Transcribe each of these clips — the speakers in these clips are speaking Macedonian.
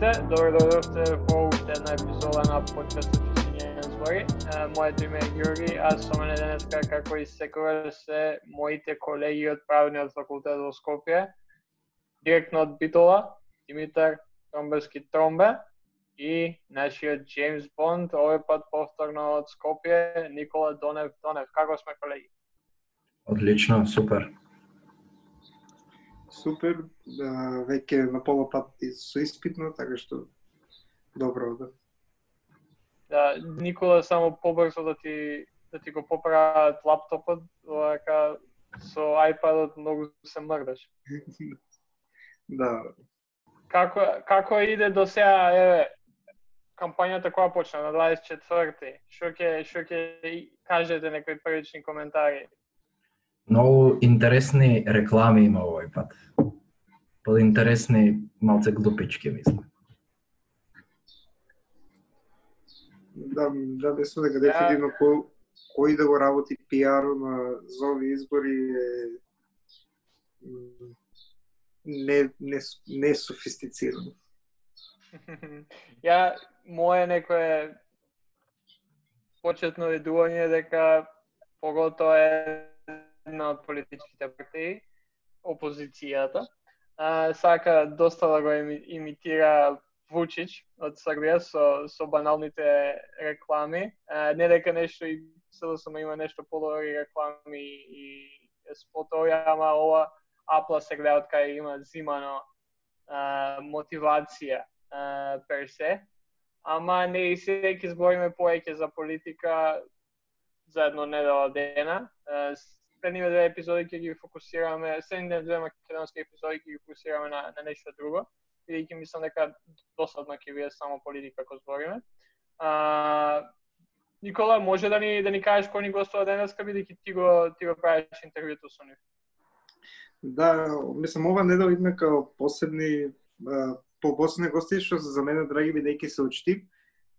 сите, добро да дојдовте во уште една епизода на подкастот Чистиње збори. Моето име е Георги, а со мене денеска, како и секогаш се моите колеги од правниот факултет во Скопје, директно од Битола, Димитар Тромбевски Тромбе и нашиот Джеймс Бонд, овој пат повторно од Скопје, Никола Донев Донев. Како сме колеги? Одлично, супер супер, веќе на пола пат со испитно, така што добро да. Да, Никола само побрзо да ти да ти го поправат лаптопот, вака со iPadот многу се мрдаш. да. Како како иде до сега, еве, кампањата која почна на 24-ти? Што ќе што ќе кажете некои првични коментари? Многу интересни реклами има овој пат. Подинтересни, малце глупички, мислам. Да, да, мислам дека дефинитивно кој, кој да го работи пиаро на за овие избори е не, не, не софистицирано. Ја, моје некое почетно ведување дека погото е една од политичките партии, опозицијата, а, сака доста да го имитира Вучич од Србија со, со баналните реклами. А, не дека нешто и СДСМ има нешто подобри реклами и спотови, ама ова Апла се гледа од кај има зимано а, мотивација а, пер се. Ама не и се ќе збориме поеќе за политика за едно недела дена предниве две епизоди ќе ги фокусираме, следниве две македонски епизоди ќе ги фокусираме на, на нешто друго, бидејќи мислам дека досадно ќе биде само политика како збориме. А, Никола, може да ни да ни кажеш кој ни гостува денеска бидејќи ти го ти го правиш интервјуто со нив. Да, мислам ова недел да идме као посебни по посебни гости што за мене драги бидејќи се учтив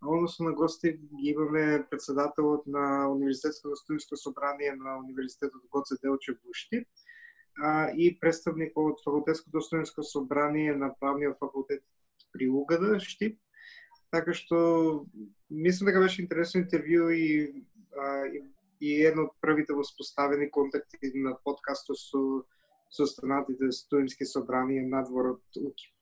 односно на гости ги имаме председателот на Универзитетското студентско собрание на Универзитетот Гоце Делчев во Штип и представникот од Факултетското студентско собрание на Правниот факултет при УГД Штип. Така што мислам дека беше интересно интервју и, а, и, и едно од првите воспоставени контакти на подкастот со со останатите студентски собрания надвор од УКИ.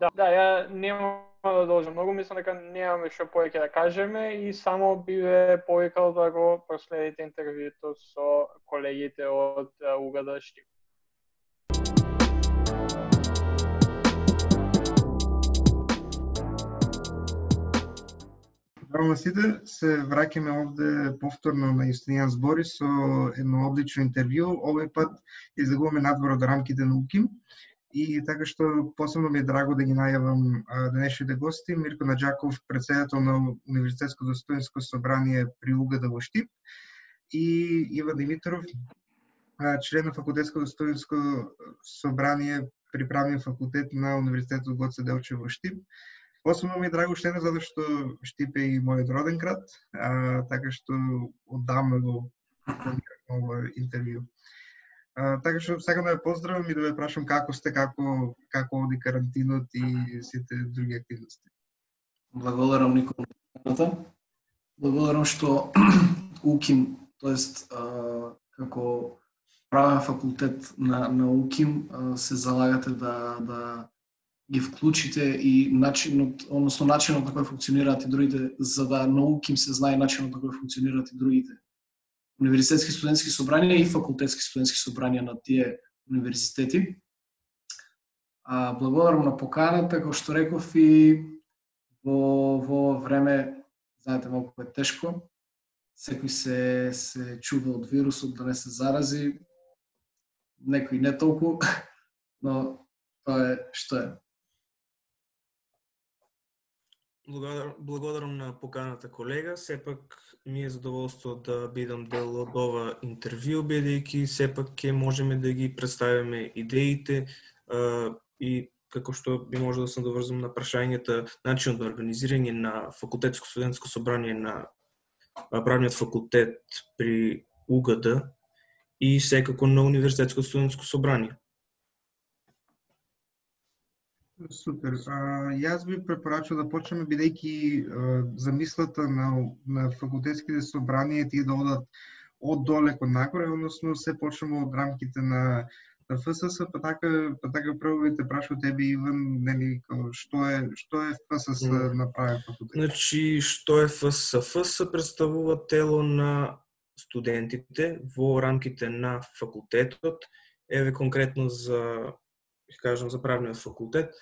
Да, да, ја немам да должам многу, мислам дека немаме што повеќе да кажеме и само би ве повикал да го проследите интервјуто со колегите од Угада Штип. Здраво сите, се враќаме овде повторно на Јустинијан збори со едно одлично интервју. Овој пат излегуваме надвор од рамките на УКИМ И така што посебно ми е драго да ги најавам денешните гости, Мирко Наджаков, председател на Универзитетското студентско собрание при Угада во Штип и Иван Димитров, член на Факултетското студентско собрание при правен факултет на Универзитетот Гоце Делчев во Штип. Посебно ми е драго уште затоа што Штип е и мојот роден град, а, така што оддавна го планирам интервју. А, така што сакам да ве поздравам и да ве прашам како сте, како како оди карантинот и сите други активности. Благодарам Никола. Благодарам што УКИМ, тоест како правен факултет на на УКИМ се залагате да да ги вклучите и начинот, односно начинот на кој функционираат и другите, за да на УКИМ се знае начинот на кој функционираат и другите универзитетски студентски собранија и факултетски студентски собранија на тие универзитети. А, благодарам на поканата, како што реков и во, во време, знаете, малку е тешко, секој се, се чува од вирусот да не се зарази, некој не толку, но тоа е што е. Благодарам, благодарам на поканата колега. Сепак ми е задоволство да бидам дел од ова интервју, бидејќи сепак ќе можеме да ги представиме идеите а, и како што би може да се доврзам на прашањата начинот на организирање на факултетско студентско собрание на правниот факултет при УГД и секако на универзитетско студентско собрание. Супер. А, јас би препорачал да почнеме бидејќи замислата на на факултетските собранија тие да одат од доле кон нагоре, односно се почнеме од рамките на на ФСС, па така па така прво би те прашал тебе Иван, нели што е што е ФСС Mm. направи факултет? Значи, што е ФС? ФС представува тело на студентите во рамките на факултетот. Еве конкретно за ќе кажам за правниот факултет.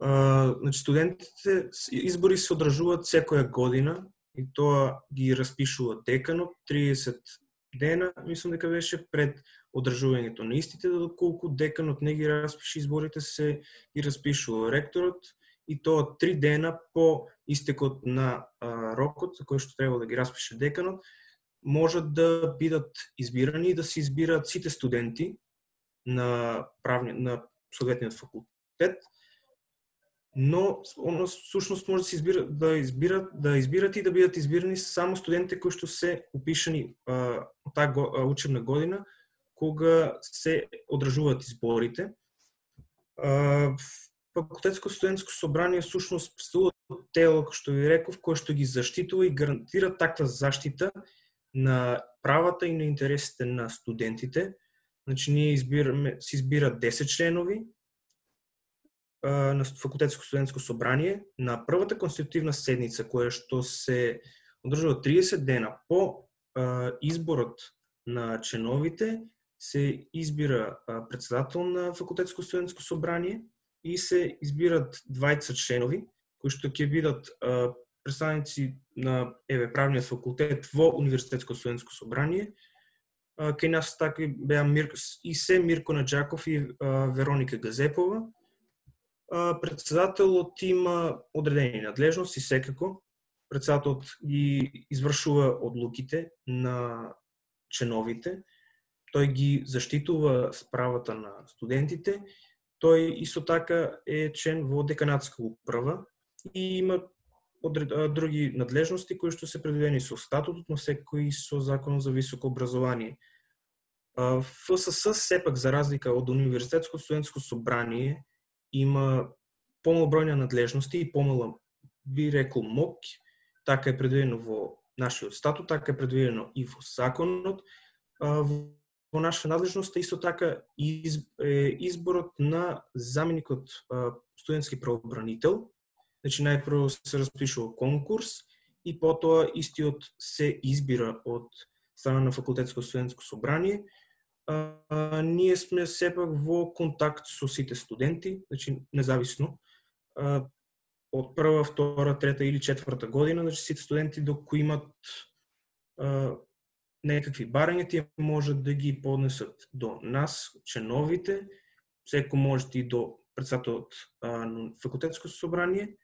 А, значи студентите избори се одржуваат секоја година и тоа ги распишува деканот 30 дена, мислам дека беше пред одржувањето на истите, да доколку деканот не ги распише изборите се ги распишува ректорот и тоа три дена по истекот на а, рокот за кој што треба да ги распише деканот, можат да бидат избирани и да се избираат сите студенти на правни на соодветниот факултет. Но оно всушност може да се избира да избират да избират и да бидат избирани само студентите кои што се упишани а, таа го- а, учебна година кога се одржуваат изборите. А, факултетско студентско собрание всушност представува тело, како што ви реков, кое што ги заштитува и гарантира таква заштита на правата и на интересите на студентите. Значи, ние избираме, се избират 10 членови а, на факултетско студентско собрание на првата конститутивна седница, која што се одржува 30 дена по а, изборот на членовите, се избира а, председател на факултетско студентско собрание и се избират двајца членови кои што ќе бидат а, представници на еве правниот факултет во универзитетско студентско собрание. Кај нас така беа Мир... и се Мирко Наджаков и а, Вероника Газепова. А, председателот има одредени надлежности секако. Председателот ги извршува одлуките на членовите. Тој ги заштитува справата на студентите. Тој исто така е член во деканатска управа и има одред- а, други надлежности кои што се предвидени со статутот, но секој и со законот за високо образование. ФСС сепак за разлика од универзитетско студентско собрание има помал број на надлежности и помала би рекол МОК, така е предвидено во нашиот статут, така е предвидено и во законот. Во наша надлежност е исто така изборот на заменикот студентски правобранител. Значи најпрво се распишува конкурс и потоа истиот се избира од страна на факултетско студентско собрание. А, ние сме сепак во контакт со сите студенти, значи независно. А, од прва, втора, трета или четврта година, значи сите студенти до кои имат а, некакви барања, тие можат да ги поднесат до нас, членовите, секој може да и до председателот на факултетско собрание,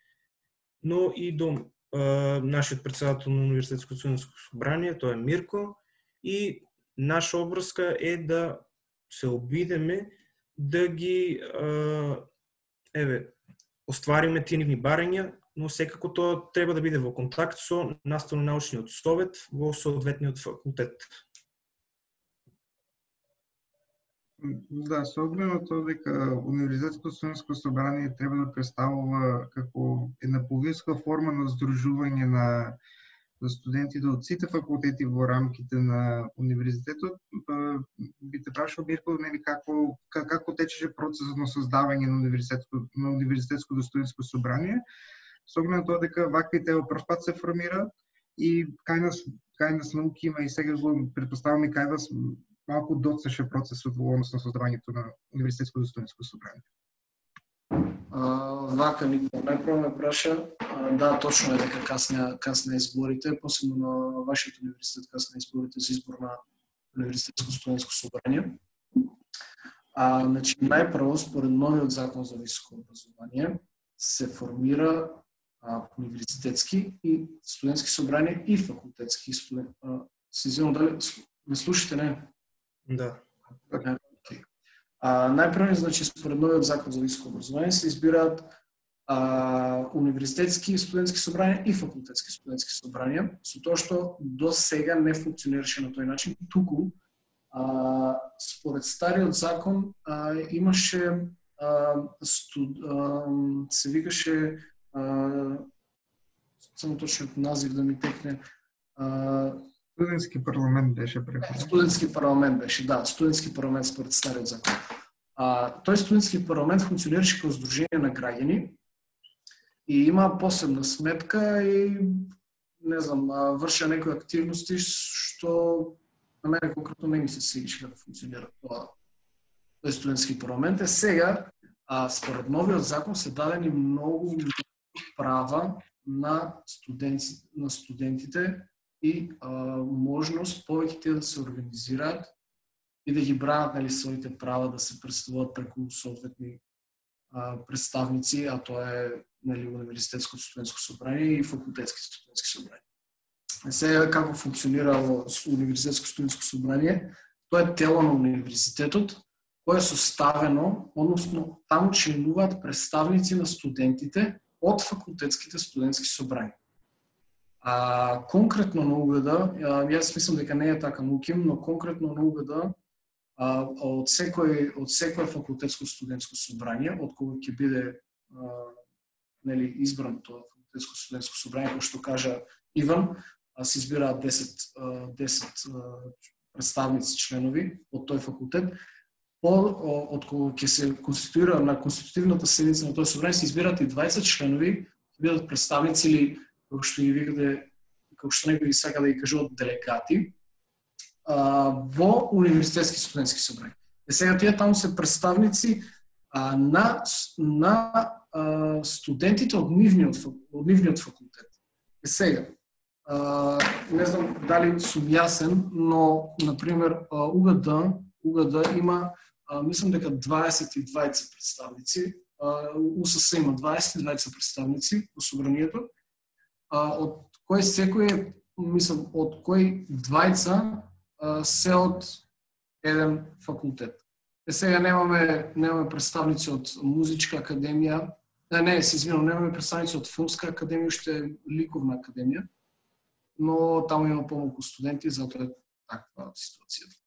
но и до а, нашиот председател на универзитетското студентско собрание, тоа е Мирко, и наша обврска е да се обидеме да ги еве оствариме тие нивни барања, но секако тоа треба да биде во контакт со наставно-научниот совет во соодветниот факултет. Да, со оглед на тоа дека Универзитетско студентско собрание треба да представува како една повиска форма на здружување на на студентите од сите факултети во рамките на универзитетот, па, би те прашал Мирко, нели како како течеше процесот на создавање на универзитетско на универзитетското студентско собрание, со оглед на тоа дека вакви тела прв пат се формираат и кај нас кај нас науки има и сега го предпоставаме кај вас малку доцеше процесот во однос на создавањето на универзитетското студентско собрание. Вака Никола најпрво ме праша, да, точно е дека касне касне изборите, посебно на вашиот универзитет касне изборите за избор на универзитетско студентско собрание. А, значи, најпрво, според новиот закон за високо образование, се формира а, универзитетски и студентски собрание и факултетски студент. Се извинувам, дали ме слушате, не? Да. А, најпрво, значи, според новиот закон за високо образование се избираат а, универзитетски и студентски собрания и факултетски студентски собрания, со тоа што до сега не функционираше на тој начин, туку а, според стариот закон а, имаше а, студ, а, се викаше а, само точниот назив да ми текне а, Студентски парламент беше преходен. Студентски парламент беше, да, студентски парламент според стариот закон. А, тој студентски парламент функционираше како здружение на граѓани и има посебна сметка и не знам, врши некои активности што на мене конкретно не ми се свиѓаше како функционира тоа тој студентски парламент. Е сега, а, според новиот закон се дадени многу права на студенти, на студентите и а, можност повеќе да се организираат и да ги бранат нали, своите права да се представуваат преку соодветни а, представници, а тоа е нали, универзитетското студентско собрание и факултетски студентски собрание. Се како функционира универзитетско студентско собрание, тоа е тело на универзитетот кое е составено, односно таму членуваат представници на студентите од факултетските студентски собрания. А, конкретно на УГД, јас мислам дека не е така на но конкретно на УГД, од секој од секое факултетско студентско собрание, од кога ќе биде а, нели избран тоа факултетско студентско собрание, кој што кажа Иван, а, се избираат 10 10 представници членови од тој факултет, по од кога ќе се конституира на конститутивната седница на тој собрание се избираат и 20 членови, ќе бидат представници или како што ги викате, како што некои сака да ги кажуваат делегати, а, во универзитетски студентски собрани. Е сега тие таму се представници а, на на а, студентите од нивниот од нивниот факултет. Е сега а, не знам дали сум јасен, но на пример УГД УГД има а, мислам дека 22 представници, УСС има 22 представници во собранието, а, од кој секој е, мислам, од кој двајца се од еден факултет. Е сега немаме немаме представници од музичка академија, не, не, се извинувам, немаме представници од филмска академија, уште е ликовна академија, но таму има помалку студенти, затоа е таква ситуацијата.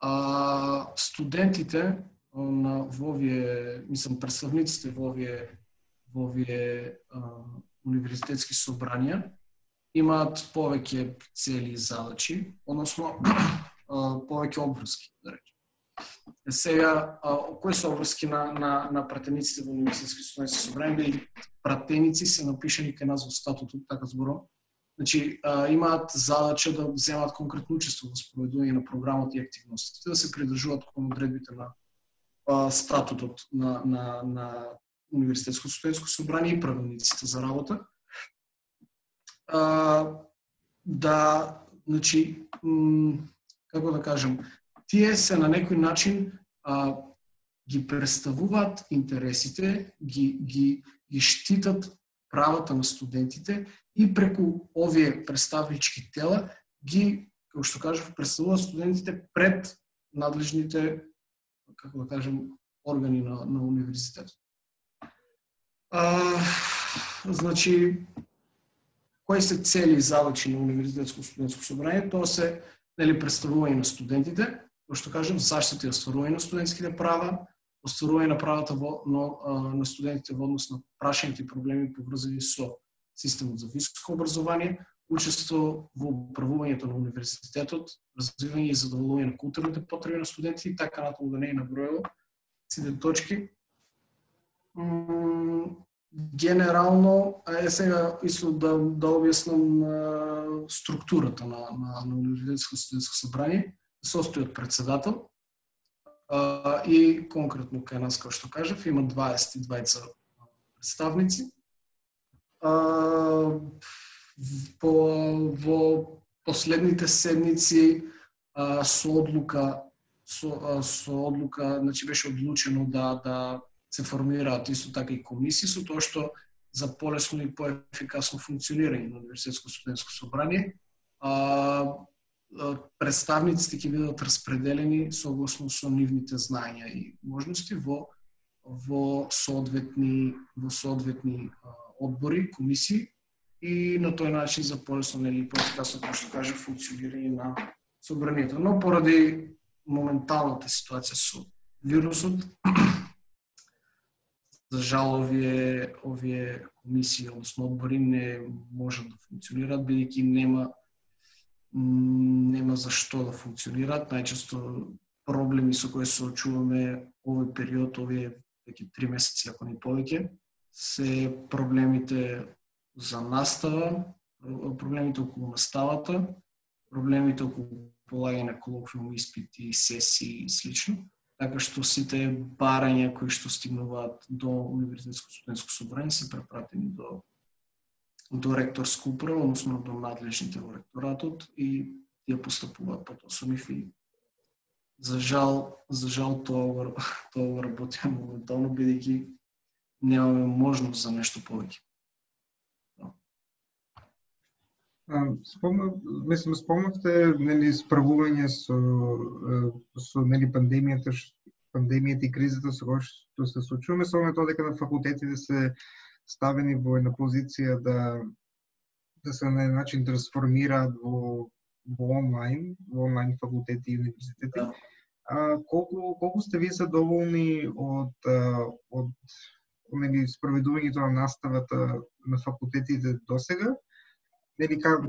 А, студентите на во овие, мислам, представниците во овие, во овие а, универзитетски собранија имаат повеќе цели и задачи, односно повеќе обврски, да речем. Сега, кои се обврски на, на, на пратениците во медицински студентски собрани, или пратеници се напишани кај нас во статутот, така зборам, Значи, а, имаат задача да земат конкретно учество во спроведување на програмот и активностите, да се придржуваат кон одредбите на а, статутот на, на, на Универзитетско студентско собрание и правилниците за работа. А, да, значи, како да кажам, тие се на некој начин а, ги представуваат интересите, ги, ги, ги штитат правата на студентите и преку овие представнички тела ги, како што кажав, представуваат студентите пред надлежните, како да кажем, органи на, на универзитетот. А, значи, кои се цели и задачи на Универзитетско студентско собрание? Тоа се нели представување на студентите, кој што кажем, заштита и остварување на студентските права, остварување на правата во, но, на студентите во однос на прашањето и проблеми поврзани со системот за високо образование, учество во управувањето на универзитетот, развивање и задоволување на културните потреби на студенти и така натаму да не е набројало сите точки генерално, е сега исто да, да објаснам структурата на, на, на Универзитетско студентско собрание, состои од председател а, и конкретно кај нас, како што кажав, има 22 представници. А, по, во последните седници а, со одлука со, со одлука, значи беше одлучено да да се формираат исто така и комисии со тоа што за полесно и поефикасно функционирање на универзитетско студентско собрание, а, представниците ќе бидат распределени согласно со нивните знања и можности во во соодветни во соодветни одбори, комисии и на тој начин за полесно нели поефикасно како што кажа функционирање на собранието. Но поради моменталната ситуација со вирусот За жал овие овие комисии, односно одбори не можат да функционираат бидејќи нема нема за што да функционираат. Најчесто проблеми со кои се очуваме овој период, овие веќе три месеци, ако не повеќе, се проблемите за настава, проблемите околу наставата, проблемите околу полагање на колоквиум испити, сесии и слично, така што сите барања кои што стигнуваат до универзитетско студентско собрание се препратени до до ректорско управа, односно до надлежните во ректоратот и тие постапуваат потоа со нив и за жал, за жал тоа тоа работи моментално бидејќи немаме можност за нешто повеќе. Спомна, мислам, спомнавте нели справување со со нели пандемијата, пандемијата и кризата со која што се случува, со тоа дека на факултетите се ставени во една позиција да да се на начин трансформираат во во онлайн, во онлайн факултети и универзитети. Да. А, колку колку сте вие задоволни од од нели спроведувањето на наставата на факултетите досега? Нели как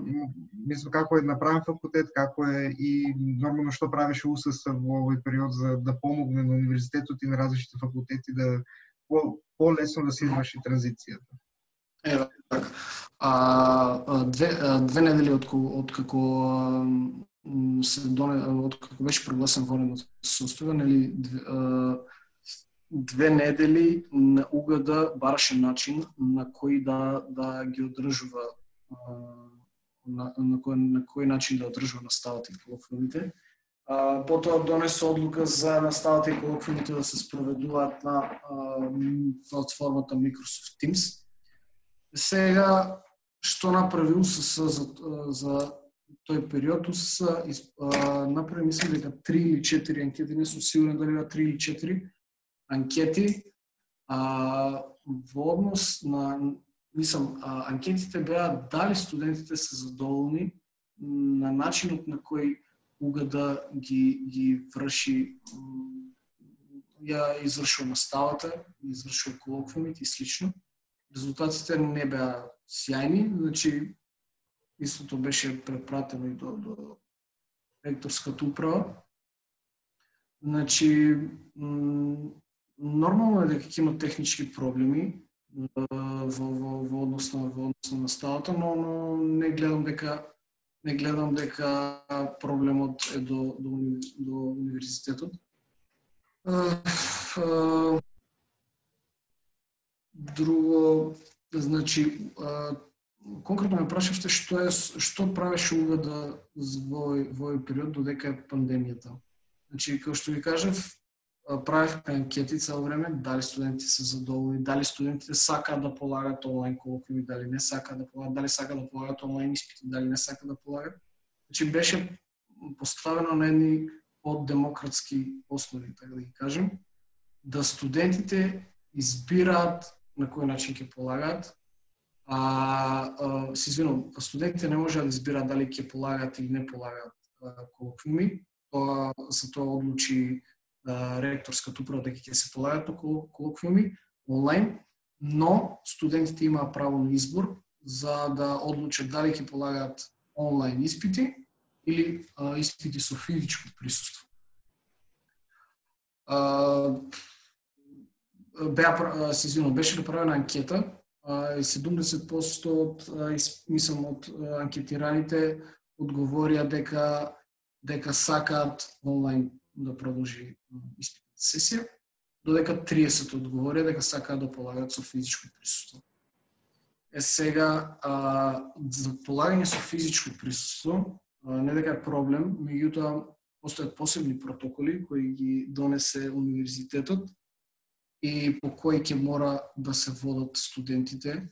мислам како е направен факултет, како е и нормално што правеше УСС во овој период за да помогне на универзитетот и на различните факултети да по, по-лесно да се изврши транзицијата. Ева, така. А, две, две недели од, од како се доне, од како беше прогласен вонено состојба, нели две, две недели на УГД бараше начин на кој да да ги одржува на, на, кој, на кој начин да одржува наставата и колоквиумите. Потоа донесе одлука за наставата и колоквиумите да се спроведуваат на платформата Microsoft Teams. Сега, што направи УСС за, за тој период, УСС направи, мислам дека 3 или 4 анкети, не сум сигурен дали 3 или 4 анкети, а, во однос на мислам, анкетите беа дали студентите се задоволни на начинот на кој угада ги, ги врши ја извршува наставата, извршува колоквиумите и слично. Резултатите не беа сјајни, значи истото беше препратено и до, до ректорската управа. Значи, нормално е дека има технички проблеми, во, во, во однос на во однос на наставата, но, но не гледам дека не гледам дека проблемот е до до, до универзитетот. Друго, значи, конкретно ме прашавте што е што правеше УГД во во период додека е пандемијата. Значи, како што ви кажав, правевме анкети цело време, дали студентите се задоволни, дали студентите сакаат да полагат онлайн колоквиуми, дали не сакаат да полагат, дали сакаат да полагат онлайн испити, дали не сакаат да полагат. Значи беше поставено на едни демократски основи, така да ги кажем, да студентите избираат на кој начин ќе полагаат. А, а се извинувам, студентите не можат да избираат дали ќе полагат или не полагат колоквиуми. Тоа за тоа одлучи ректорската управа дека ќе се полагат околу колоквиуми онлайн, но студентите имаат право на избор за да одлучат дали ќе полагаат онлайн испити или а, испити со физичко присуство. А, беа, се извинувам, беше направена анкета и 70% од, мислам, од анкетираните одговорија дека дека сакаат онлайн да продолжи испитната сесија, додека 30 одговори дека сакаат да полагаат со физичко присуство. Е сега, а, за полагање со физичко присуство, а, не дека е проблем, меѓутоа постојат посебни протоколи кои ги донесе универзитетот и по кои ќе мора да се водат студентите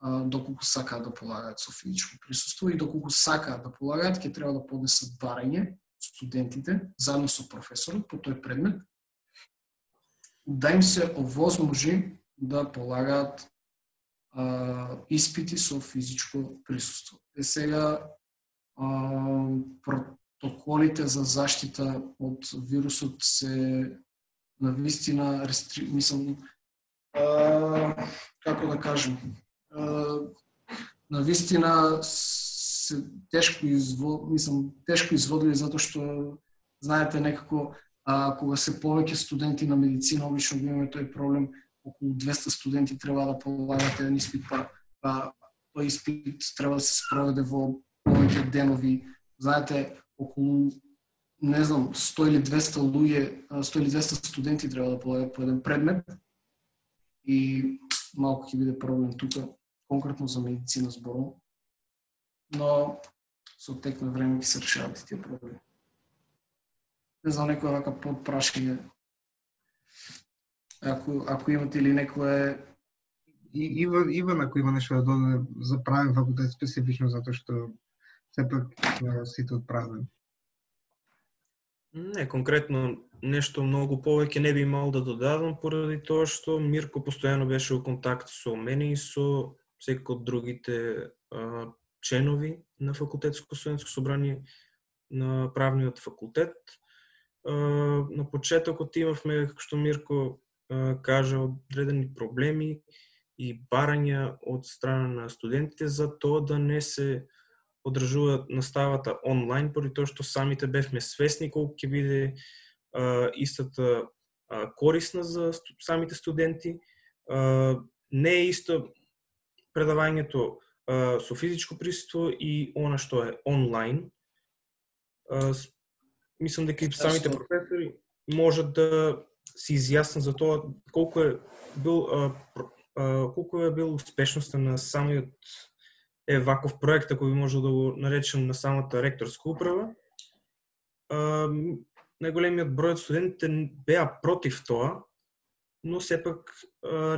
а, доколку сакаат да полагаат со физичко присуство и доколку сакаат да полагаат, ќе треба да поднесат барање студентите, заедно со професорот по тој предмет, да им се овозможи да полагаат а, испити со физичко присуство. Е сега а, протоколите за заштита од вирусот се на вистина рестри... мислам а, како да кажем, а, на вистина се тешко извод, мислам, тешко изводливи затоа што знаете некако а, кога се повеќе студенти на медицина, обично го имаме тој проблем, околу 200 студенти треба да полагат еден испит, па, па тој испит треба да се спроведе во повеќе денови. Знаете, околу не знам, 100 или 200 луѓе, 100 или 200 студенти треба да полагат по еден предмет и малку ќе биде проблем тука, конкретно за медицина зборувам Но со тек на време ќе се решават тие проблеми. Не знам некој вака подпрашање. Ако ако имате или некое И Иван, Иван ако има нешто да додаде за правен факултет специфично затоа што сепак сите од правен. Не, конкретно нешто многу повеќе не би имал да додадам поради тоа што Мирко постојано беше во контакт со мене и со секој од другите а, членови на факултетско студентско собрание на правниот факултет. На почетокот имавме, како што Мирко кажа, одредени проблеми и барања од страна на студентите за тоа да не се одржува наставата онлайн, поради тоа што самите бевме свесни колку ќе биде а, истата а, корисна за сту, самите студенти. А, не е исто предавањето со физичко присуство и она што е онлайн. Мислам дека и самите професори можат да се изјаснат за тоа колку е бил колку е бил успешноста на самиот е ваков проект, ако би можел да го наречем на самата ректорска управа. Најголемиот број од студентите беа против тоа, но сепак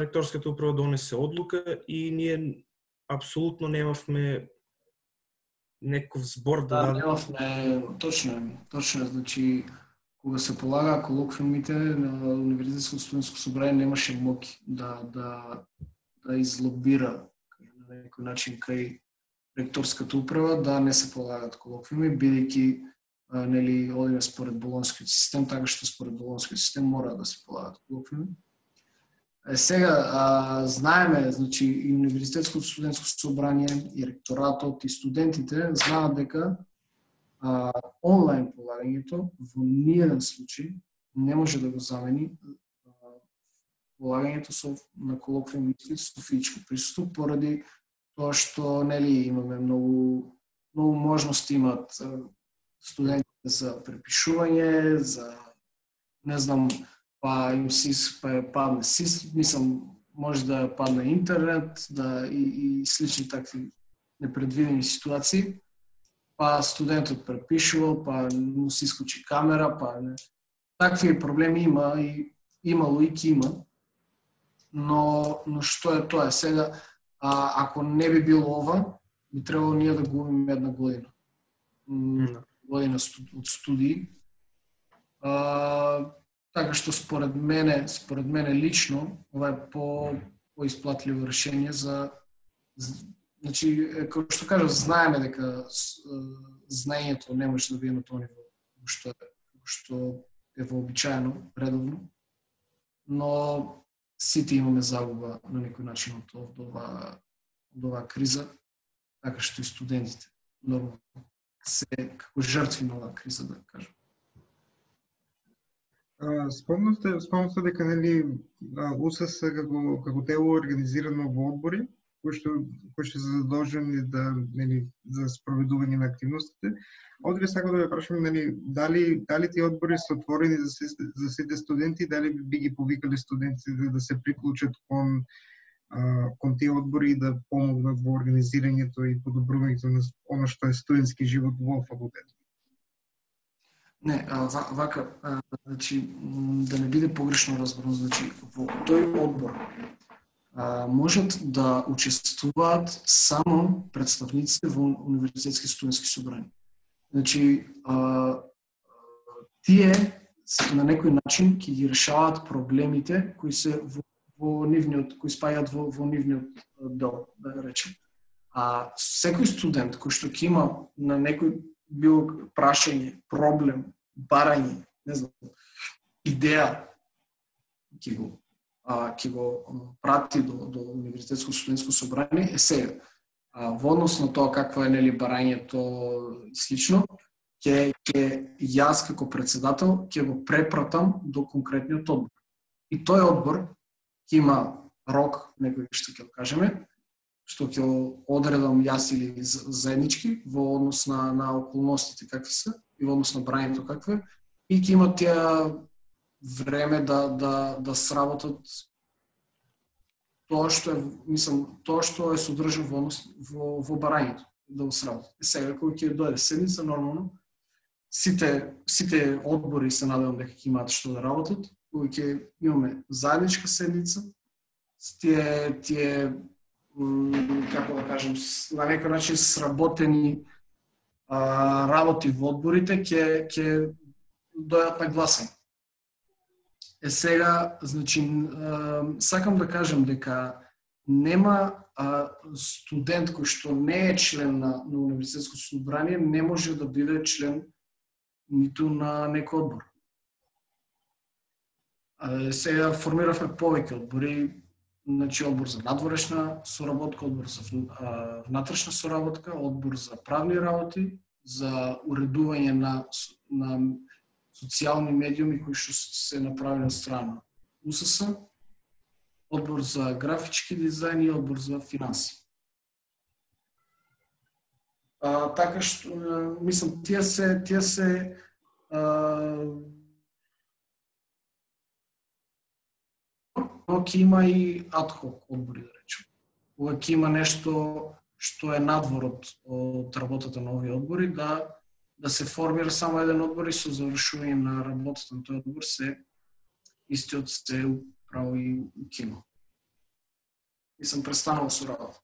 ректорската управа донесе одлука и ние апсолутно немавме неков збор да, да немавме точно, точно, значи кога се полага колоквиумите на Универзитетско студентско собрание немаше моки да да да излобира на некој начин кај ректорската управа да не се полагат колоквиуми, бидејќи нели одиме според болонскиот систем, така што според болонскиот систем мора да се полагат колоквиуми. Е, сега, а, знаеме, значи, и Универзитетското студентско собрание, и ректоратот, и студентите знаат дека а, онлайн полагањето во ниједен случај не може да го замени полагањето со на колоквиум со физичко присуство поради тоа што нели имаме многу многу можности имат студентите за препишување, за не знам, па им си па падне си, мислам може да падне интернет, да и, и слични такви непредвидени ситуации. Па студентот препишувал, па му се исклучи камера, па не. Такви проблеми има и имало и има. Но, но што е тоа? Сега, а, ако не би било ова, би требало ние да губиме една година. Година од студии. А, така што според мене, според мене лично, ова е по поисплатливо решение за значи како што кажав, знаеме дека знаењето не може да биде на тоа ниво што е што е вообичаено редовно, но сите имаме загуба на некој начин од, од ова од оваа криза, така што и студентите нормално се како жртви на оваа криза да кажам. Спомнавте, спомнавте дека нели УСС како како тело организирано во одбори кои што кои што се задолжени да нели за спроведување на активностите. Одве сакам да ве прашам нели дали дали тие одбори се отворени за сите, за сите студенти, дали би ги повикале студентите да, да, се приклучат кон а, кон тие одбори и да помогнат во организирањето и подобрувањето на она што е студентски живот во факултетот. Не, а, вака, а, значи, да не биде погрешно разбрано, значи, во тој одбор а, можат да учествуваат само представниците во универзитетски студентски собрани. Значи, а, тие на некој начин ќе ги решаваат проблемите кои се во, во нивниот, кои спајаат во, во нивниот дел, да речем. А секој студент кој што ќе има на некој било прашање, проблем, барање, не знам, идеја, ќе го а, ќе го прати до, до Универзитетско студентско собрание е се А, во однос на тоа какво е нели барањето и слично, ќе ќе јас како председател ќе го препратам до конкретниот одбор. И тој одбор ќе има рок, некој што ќе кажеме, што ќе одредам јас или заеднички во однос на, на околностите какви се и во однос на брањето какве и ќе имат тие време да, да, да сработат тоа што е, мислам, тоа што е содржано во, во, во барањето, да го сработат. И сега, кога ќе дојде седница, нормално, сите, сите одбори се надевам дека ќе имаат што да работат, кога ќе имаме заедничка седница, тие, тие како да кажем, на некој начин сработени а, работи во одборите ќе ќе дојат на гласен. Е сега, значи, сакам да кажам дека нема а, студент кој што не е член на, на универзитетско собрание не може да биде член ниту на некој одбор. А, сега формиравме повеќе одбори, значи одбор за надворешна соработка, одбор за внатрешна соработка, одбор за правни работи, за уредување на, на социјални медиуми кои што се направени од страна УСС, одбор за графички дизајн и одбор за финанси. А, така што, мислам, тие се, тие се а, но ќе има и адхок одбори, да речем. Кога ќе има нешто што е надвор од, од работата на овие одбори, да да се формира само еден одбор и со завршување на работата на тој одбор се истиот се управо и кино. И сам престанал со работа.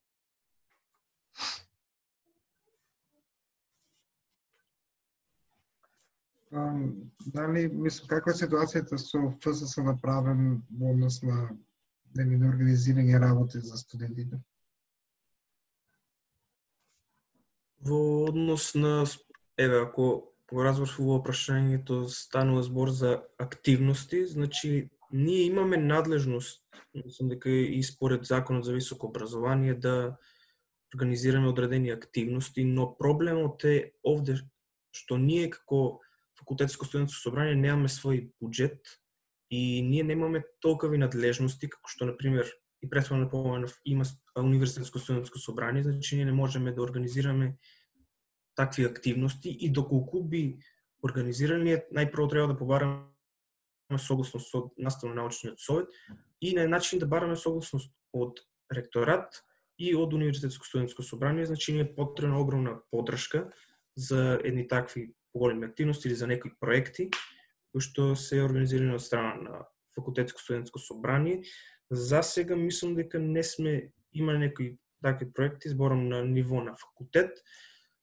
Дали, мислам, каква е ситуацијата со ФСС направен во однос на дали, на организирање работи за студентите? Во однос на Еве, ако го разбрав прашањето станува збор за активности, значи ние имаме надлежност, мислам дека и според Законот за високо образование да организираме одредени активности, но проблемот е овде што ние како факултетско студентско собрание немаме свој буџет и ние немаме толкави надлежности како што на пример и претходно напоменав има универзитетско студентско собрание, значи ние не можеме да организираме такви активности и доколку би организирани, најпрво треба да побараме согласност од наставно-научниот совет и на начин да бараме согласност од ректорат и од Универзитетско студентско собрание, значи ни е потребна огромна поддршка за едни такви поголеми активности или за некои проекти кои што се организирани од страна на Факултетско студентско собрание. За сега мислам дека не сме имали некои такви проекти, зборам на ниво на факултет,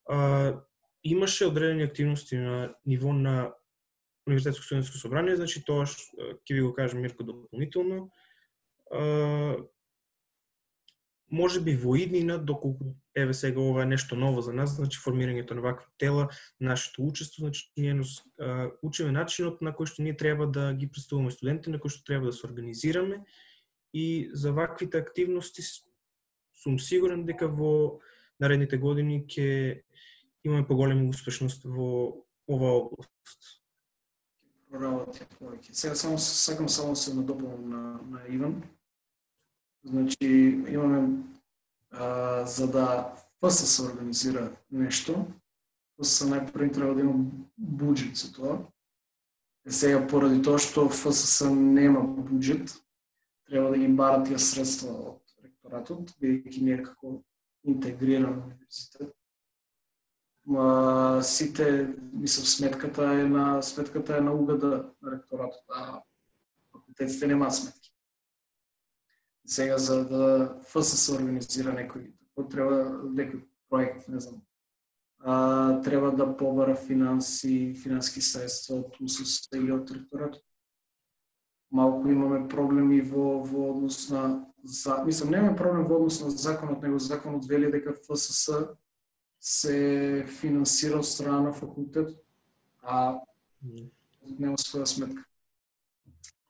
а, имаше одредени активности на ниво на Универзитетско студентско собрание, значи тоа ќе ви го кажам Мирко дополнително. А, може би во иднина, доколку еве сега ова е нешто ново за нас, значи формирањето на вакви тела, нашето учество, значи ние а, учиме начинот на кој што ние треба да ги представуваме студентите, на кој што треба да се организираме и за ваквите активности сум сигурен дека во наредните години ќе имаме поголема успешност во оваа област. Проработи повеќе. Сега само сакам само се надополнам на, на Иван. Значи имаме а, за да ФСС организира нешто, ФСС најпрво треба да има буџет за тоа. Е сега поради тоа што ФСС нема буџет, треба да ги барат тие средства од ректоратот, бидејќи не е како интегриран универзитет Ма, сите, мислам, сметката е на сметката е на УГД на ректоратот, а факултетите немаат сметки. Сега за да ФСС организира некој, треба некој проект, не знам. А, треба да побара финанси, финански средства од УСС или од ректоратот. Малку имаме проблеми во, во однос на за, мислам, немаме проблем во однос на законот, него законот вели дека ФСС се финансира од страна на факултет, а нема своја сметка.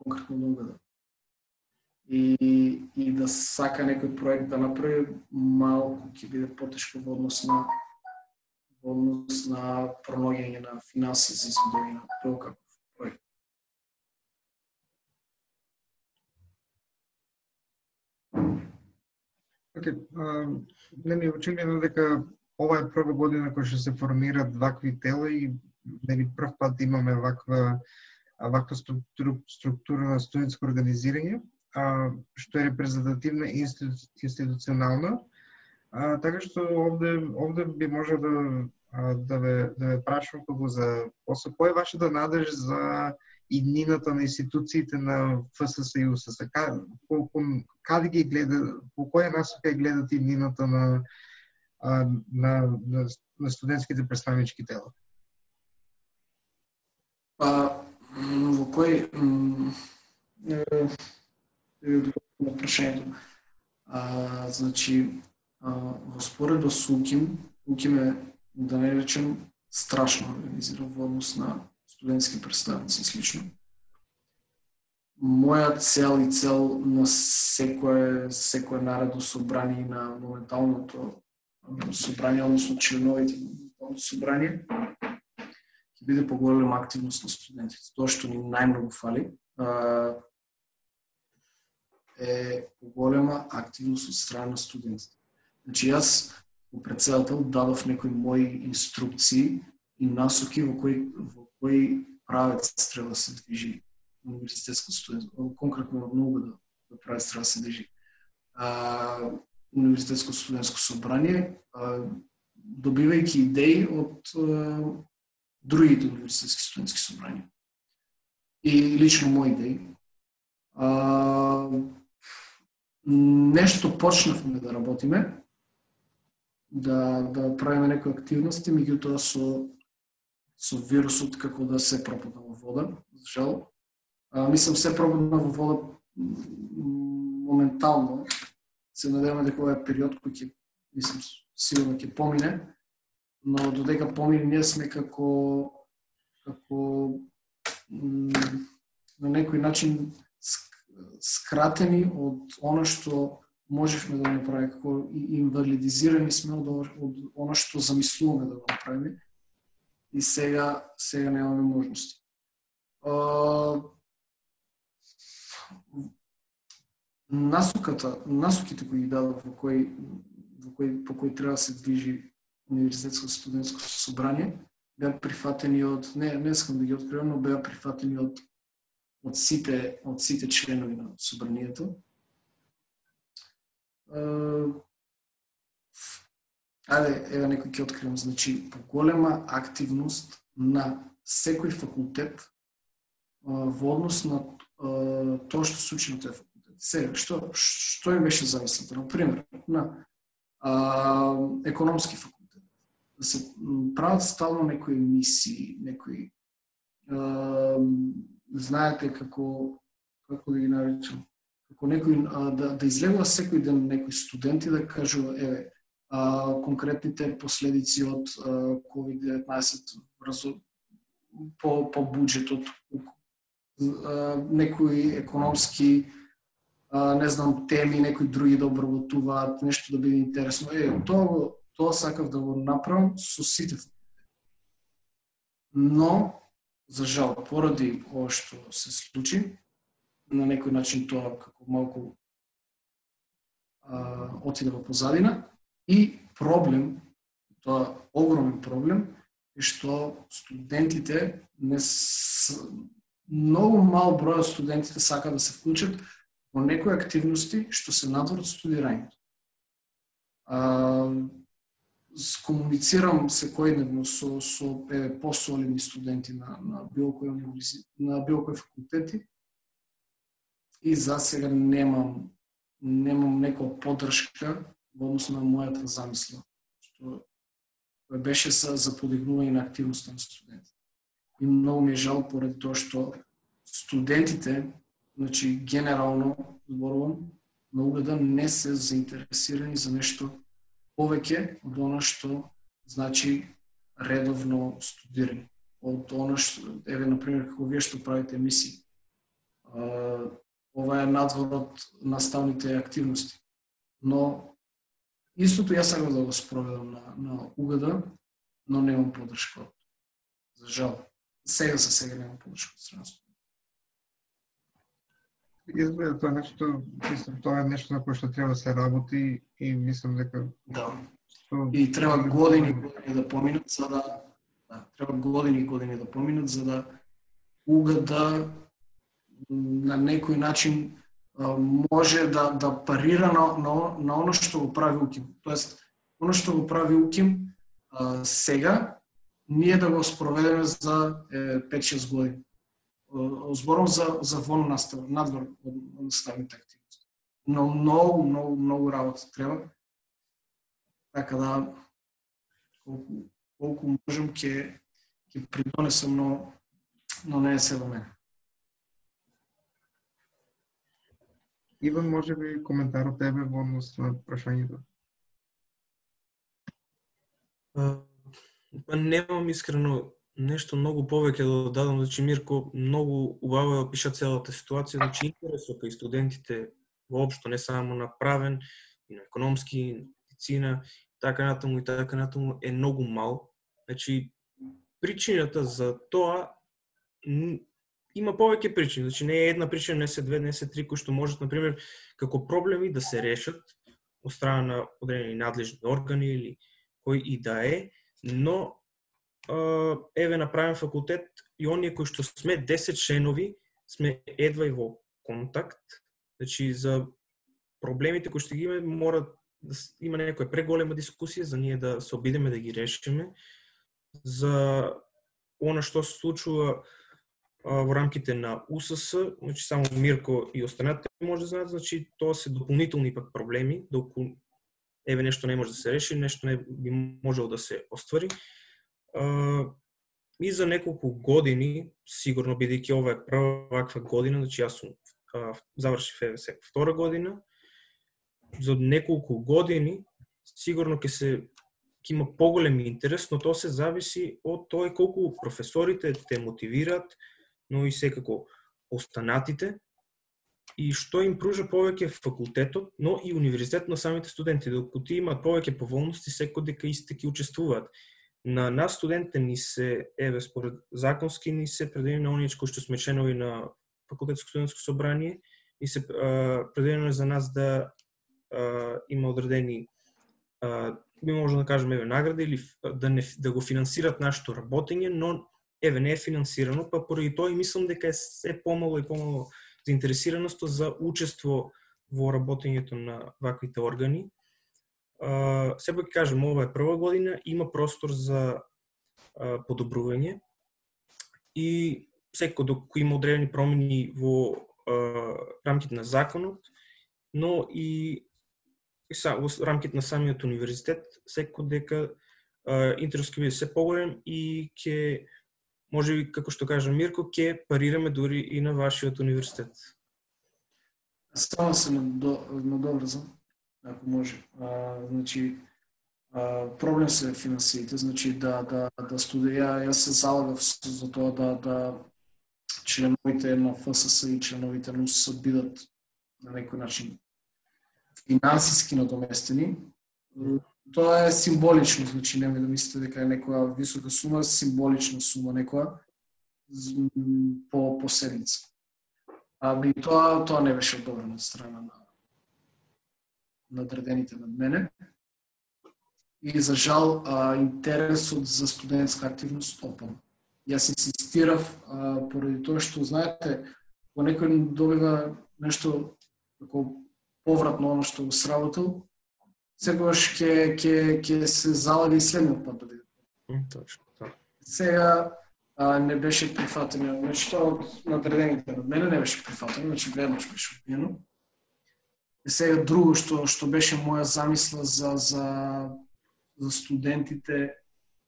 Конкретно да угада и, и да сака некој проект да направи, малку ќе биде потешко во однос на во однос на пронаоѓање на финанси за изведување на било каков проект. Okay, не ми очигледно дека ова е прва година која што се формираат вакви тела и нели прв пат имаме ваква ваква структура на студентско организирање, што е репрезентативна и институционална. А, така што овде овде би може да да ве да ве прашам како за после кој е вашата надеж за иднината на институциите на ФСС и УСС? Каде ги гледа, по која насока гледат иднината на на, на, на студентските представнички тела? Па, во кој на прашањето. А, значи, а, во споредба со УКИМ, УКИМ е, да не речем, страшно организиран во однос на студентски представници и слично. Моја цел и цел на секое, секое наредно собрание на моменталното собрание, односно членовите на моменталното собрание, ќе биде поголема активност на студентите. Тоа што ни најмногу фали е поголема активност од страна на студентите. Значи јас во председател дадов некои мои инструкции и насоки во кои во кои правец треба да се движи универзитетско студентско, конкретно многу да, да правец треба да се движи. А, универзитетско студентско собрание, а, добивајќи идеи од а, другите универзитетски студентски собрания. И лично мои идеи. А, нешто почнавме да работиме, да, да правиме некои активности, меѓутоа со, со вирусот како да се пропадна во вода, за жал. А, мислам, се пропадна во вода моментално. Се надеваме дека ова е период кој ќе, мислам, сигурно ќе помине, но додека помине ние сме како како на некој начин скратени од она што можевме да направиме, како инвалидизирани сме од, од она што замислуваме да го направиме и сега сега немаме можности. А, насоката, насоките кои ги дадов во кои во кои по кои треба да се движи универзитетско студентско собрание беа прифатени од не не сакам да ги откривам, но беа прифатени од од сите од сите членови на собранието. Ајде, еве некој ќе откривам, значи поголема активност на секој факултет во однос на тоа што случи на тој факултет. Се, што, што им беше замислата? Например, на а, економски факултет. Да се прават стално некои мисии, некои а, знаете како како да ги наречам, како некој а, да да излегува секој ден некои студенти да кажува еве а, конкретните последици од COVID-19 по по буџетот некои економски а, не знам теми, некои други да обработуваат, нешто да биде интересно. Е, тоа тоа сакав да го направам со сите Но за жал, поради ова што се случи, на некој начин тоа како малку а, отиде во позадина и проблем, тоа огромен проблем, е што студентите не с... многу мал број од студентите сака да се вклучат во некои активности што се надвор од студирањето. Скомуницирам секојдневно со со е, посолени студенти на на било кој на било кој факултети и за сега немам немам некоја поддршка во однос на мојата замисла, што беше за, за подигнување на активноста на студенти. И многу ми е жал поради тоа што студентите, значи генерално зборувам, на угледа не се заинтересирани за нешто повеќе од она што значи редовно студирање. Од она што, еве, например, како вие што правите емисии, ова е надвор од наставните активности. Но истото јас сакам да го спроведам на, на УГД, но немам подршка. За жал. Сега за сега немам подршка од страна Изгледа тоа нешто, мислам, тоа е нешто на кое што треба да се работи и мислам дека Да. што И треба години години да поминат за да да, треба години и години да поминат за да УГД на некој начин може да да парира на на, на оно што го прави УКИМ. Тоест, оно што го прави УКИМ а, сега ние да го спроведеме за 5-6 години. О, Зборам за за вон настав, надвор од наставните активности. Но многу, многу, многу работа треба Така да, колку, колку можам ќе ќе придонесам, но, но не е се до мене. Иван, може би коментар од тебе во однос на прашањето. Па немам искрено нешто многу повеќе да дадам значи Мирко многу убаво ја да опиша целата ситуација, значи интересот кај студентите воопшто не само на правен, и на економски, и на медицина, така натаму и така натаму е многу мал. Значи причината за тоа има повеќе причини, значи не е една причина, не се две, не се три кои што можат на пример како проблеми да се решат од страна на одредени надлежни органи или кој и да е, но еве направен факултет и оние кои што сме 10 членови сме едва и во контакт. Значи за проблемите кои што ги имаме мора да има некоја преголема дискусија за ние да се обидеме да ги решиме. За она што се случува во рамките на УСС, значи само Мирко и останатите може да знаат, значи тоа се дополнителни пак проблеми, доколку еве нешто не може да се реши, нешто не би можело да се оствари. И за неколку години, сигурно бидејќи ова е прва ваква година, значи јас сум а, завршив ФВС втора година, за неколку години сигурно ќе се ќе има поголем интерес, но тоа се зависи од тоа колку професорите те мотивираат, но и секако останатите и што им пружа повеќе факултетот, но и универзитет на самите студенти, докато тие имаат повеќе поволности, секој дека исти ќе учествуваат. На нас студентите ни се, еве, според законски ни се предвидени на оние кои што сме членови на факултетско студентско собрание и се предвидено е за нас да а, има одредени а, би може да кажеме еве награди или да не да го финансират нашето работење, но еве не е финансирано, па поради тоа и мислам дека е се помало и помало заинтересираност за учество во работењето на ваквите органи. А, сепак кажам, ова е прва година, има простор за подобрување и секој доколку има одредени промени во рамките на законот, но и во рамките на самиот универзитет, секој дека а, интерес ќе биде се поголем и ќе може би, како што кажа Мирко, ќе парираме дури и на вашиот универзитет. Само се надо- надоврзам, ако може. А, значи, а, проблем се финансиите, значи да, да, да студија, јас се залагав за тоа да, да членовите на ФСС и членовите на УСС бидат на некој начин финансиски надоместени. Тоа е символично, значи немој да мислите дека е некоја висока сума, символична сума некоја по, по седмица. Ами тоа тоа не беше одобрено од страна на надредените над мене. И за жал а, интересот за студентска активност опадна. Јас инсистирав а, поради тоа што знаете, кога некој добива нешто како поврат на оно што го сработил, секогаш ќе ќе ќе се залага и следниот пат да. Точно, да. Сега а, не беше прифатено. Значи, тоа од надредените над мене не беше прифатено, значи веднаш беше одбиено. И сега друго што што беше моја замисла за за за студентите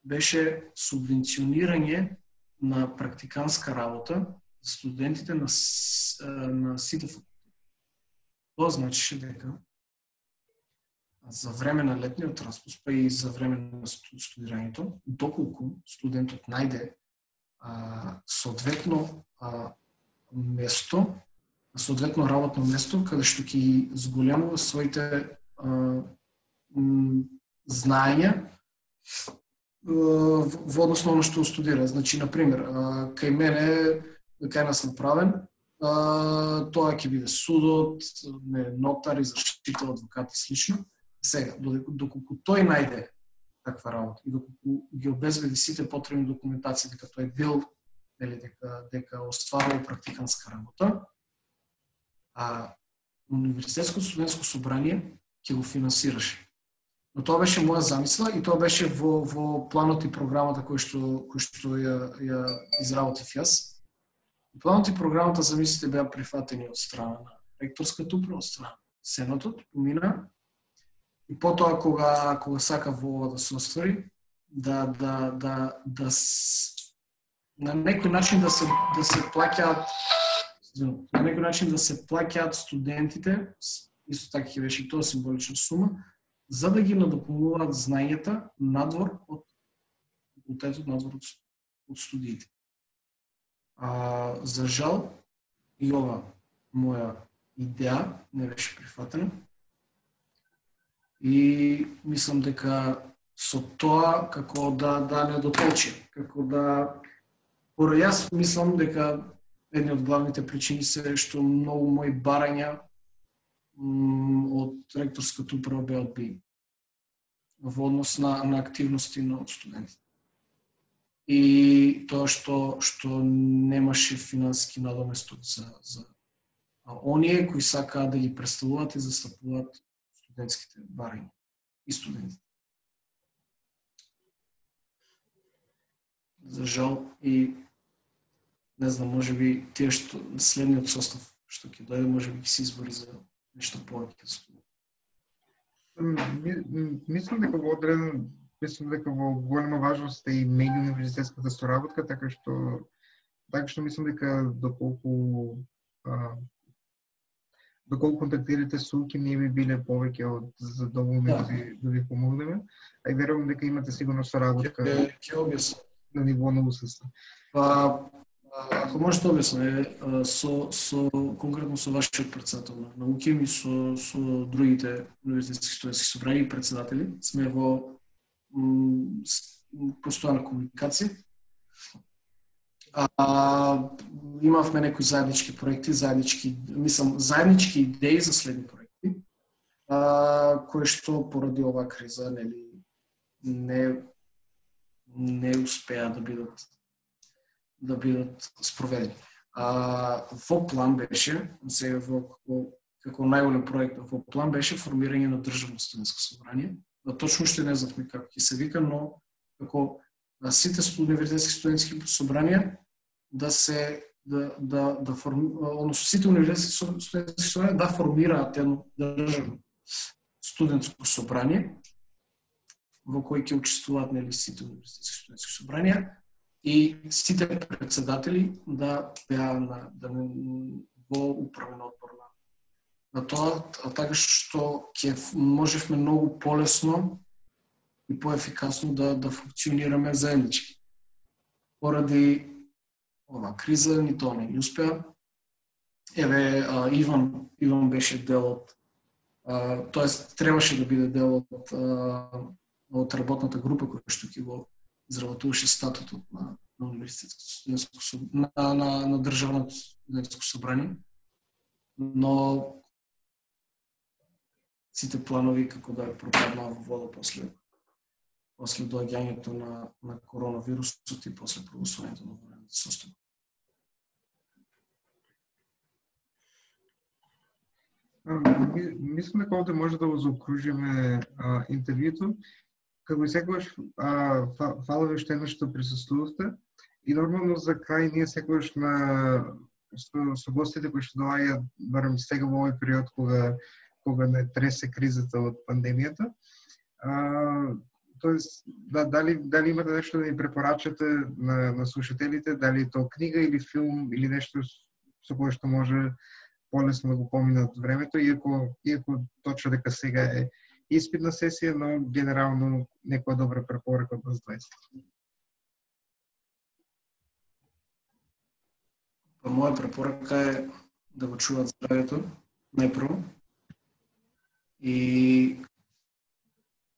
беше субвенционирање на практиканска работа за студентите на на сите факултети. Тоа значише дека за време на летниот распуст, па и за време на студирањето, доколку студентот најде а, соодветно а, место соодветно работно место каде што ќе ги зголемува своите а, знаења во однос на оно што студира. Значи, на пример, кај мене, кај нас направен, тоа ќе биде судот, не, нотар, извршител, адвокат и слично. Сега, доколку тој најде таква работа и доколку ги обезбеди сите потребни документации дека тој бил нели дека дека остварува практиканска работа, а универзитетско студентско собрание ќе го финансираше. Но тоа беше моја замисла и тоа беше во, во планот и програмата кој што, кој што ја, ја изработив јас. Планот и програмата замислите, беа прифатени од страна на ректорската управа, од страна Сенатот, помина. И потоа кога кога сака во ова да се оствари, да да да да с... на некој начин да се да се плаќаат Значи, на некој начин да се плаќаат студентите, исто така ќе беше и тоа символична сума, за да ги надополнуваат знаењата надвор од факултетот, надвор од, од студиите. А, за жал, и ова моја идеја не беше прифатена. И мислам дека со тоа како да да не дотолчи, како да Поро јас мислам дека едни од главните причини се што многу мои барања од ректорската управа беа одбиени во однос на, на активности на студентите. И тоа што што немаше финансиски надоместок за за а оние кои сакаат да ги представуваат и застапуваат студентските барања и студентите. За жал и не знам, може би тие што следниот состав што ќе дојде, може би ќе се избори за нешто повеќе за Мислам дека во одреден мислам дека во голема важност е и меѓууниверзитетската соработка, така што така што мислам дека доколку а, доколку контактирате со Уки, ние би биле повеќе од задоволни да. да, да ви помогнеме, а и верувам дека имате сигурно соработка ќе објаснам на ниво на УСС. Па Ако може да со, со, конкретно со вашиот председател на науки и со, со другите универзитетски студентски собрани и председатели, сме во постојана комуникација. А, имавме некои заеднички проекти, заеднички, мислам, заеднички идеи за следни проекти, а, кои што поради оваа криза, нели, не не успеа да бидат да бидат спроведени. А, во план беше, се во како, како најголем проект во план беше формирање на државно студентско собрание. Да точно што не знавме како ќе се вика, но како сите универзитетски студентски собранија да се да да да форм, односно сите универзитетски студентски собрания да формираат едно државно студентско собрание во кој ќе учествуваат нели сите универзитетски студентски собранија и сите председатели да беа на да не, во управен одбор на на тоа, а така што ќе можевме многу полесно и поефикасно да да функционираме заеднички. Поради ова криза ни тоа не успеа. Еве а, Иван Иван беше дел од тоест требаше да биде дел од од работната група која што ќе го изработуваше статутот на, на универзитетско на, на, на државното студентско собрание, но сите планови како да пропаднаа во вода после после доаѓањето на, на коронавирусот и после прогласувањето на военната состојба. Мислам дека овде може да го заокружиме интервјуто како и секогаш, фала ви уште еднаш што присуствувавте. И нормално за крај ние секогаш на со, со гостите кои што доаѓаат барем сега во овој период кога кога не тресе кризата од пандемијата. А, тоест, да, дали, дали имате нешто да ни препорачате на, на слушателите, дали е тоа книга или филм или нешто со кое што може полесно да го поминат времето, иако, иако точно дека сега е испитна сесија, но генерално некоја добра препорака од нас 20. Па моја препорака е да го чуваат здравјето, најпрво. И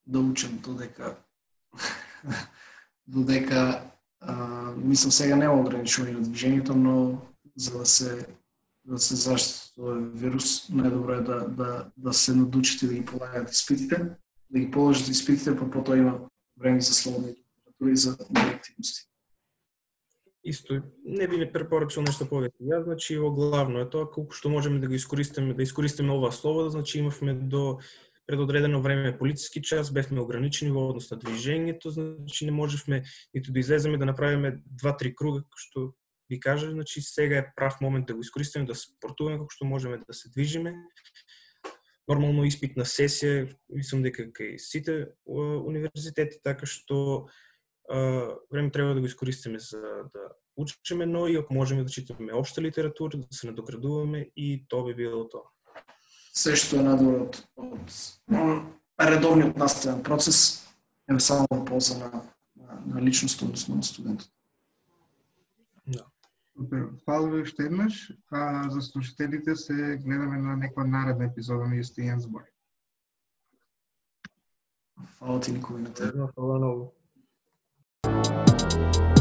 да учам додека додека а, мислам сега нема ограничување на движењето, но за да се да се заштити тој вирус, најдобро е да, да, да се надучите да ги полагате испитите, да ги положите испитите, па потоа има време за слободни литература и за активности. Исто, не би не препорачал нешто повеќе. Ја, значи, ово главно е тоа колку што можеме да го искористиме, да искористиме оваа слобода, значи имавме до предодредено време полициски час, бевме ограничени во однос на движењето, значи не можевме ниту да излеземе да направиме два-три круга, што ви кажа, значи сега е прав момент да го искористиме, да спортуваме како што можеме да се движиме. Нормално испитна сесија, мислам дека кај сите универзитети, така што време треба да го искористиме за да учиме, но и ако можеме да читаме општа литература, да се надоградуваме и тоа би било тоа. Се што е надвор од, од редовниот наставен процес е само полза на, на, на личност, односно на студентот. Супер. Фала ви уште еднаш. А, за слушателите се гледаме на некоја наредна епизода на Јустијан Збор. Фала ти, Никој, на тебе. Фала you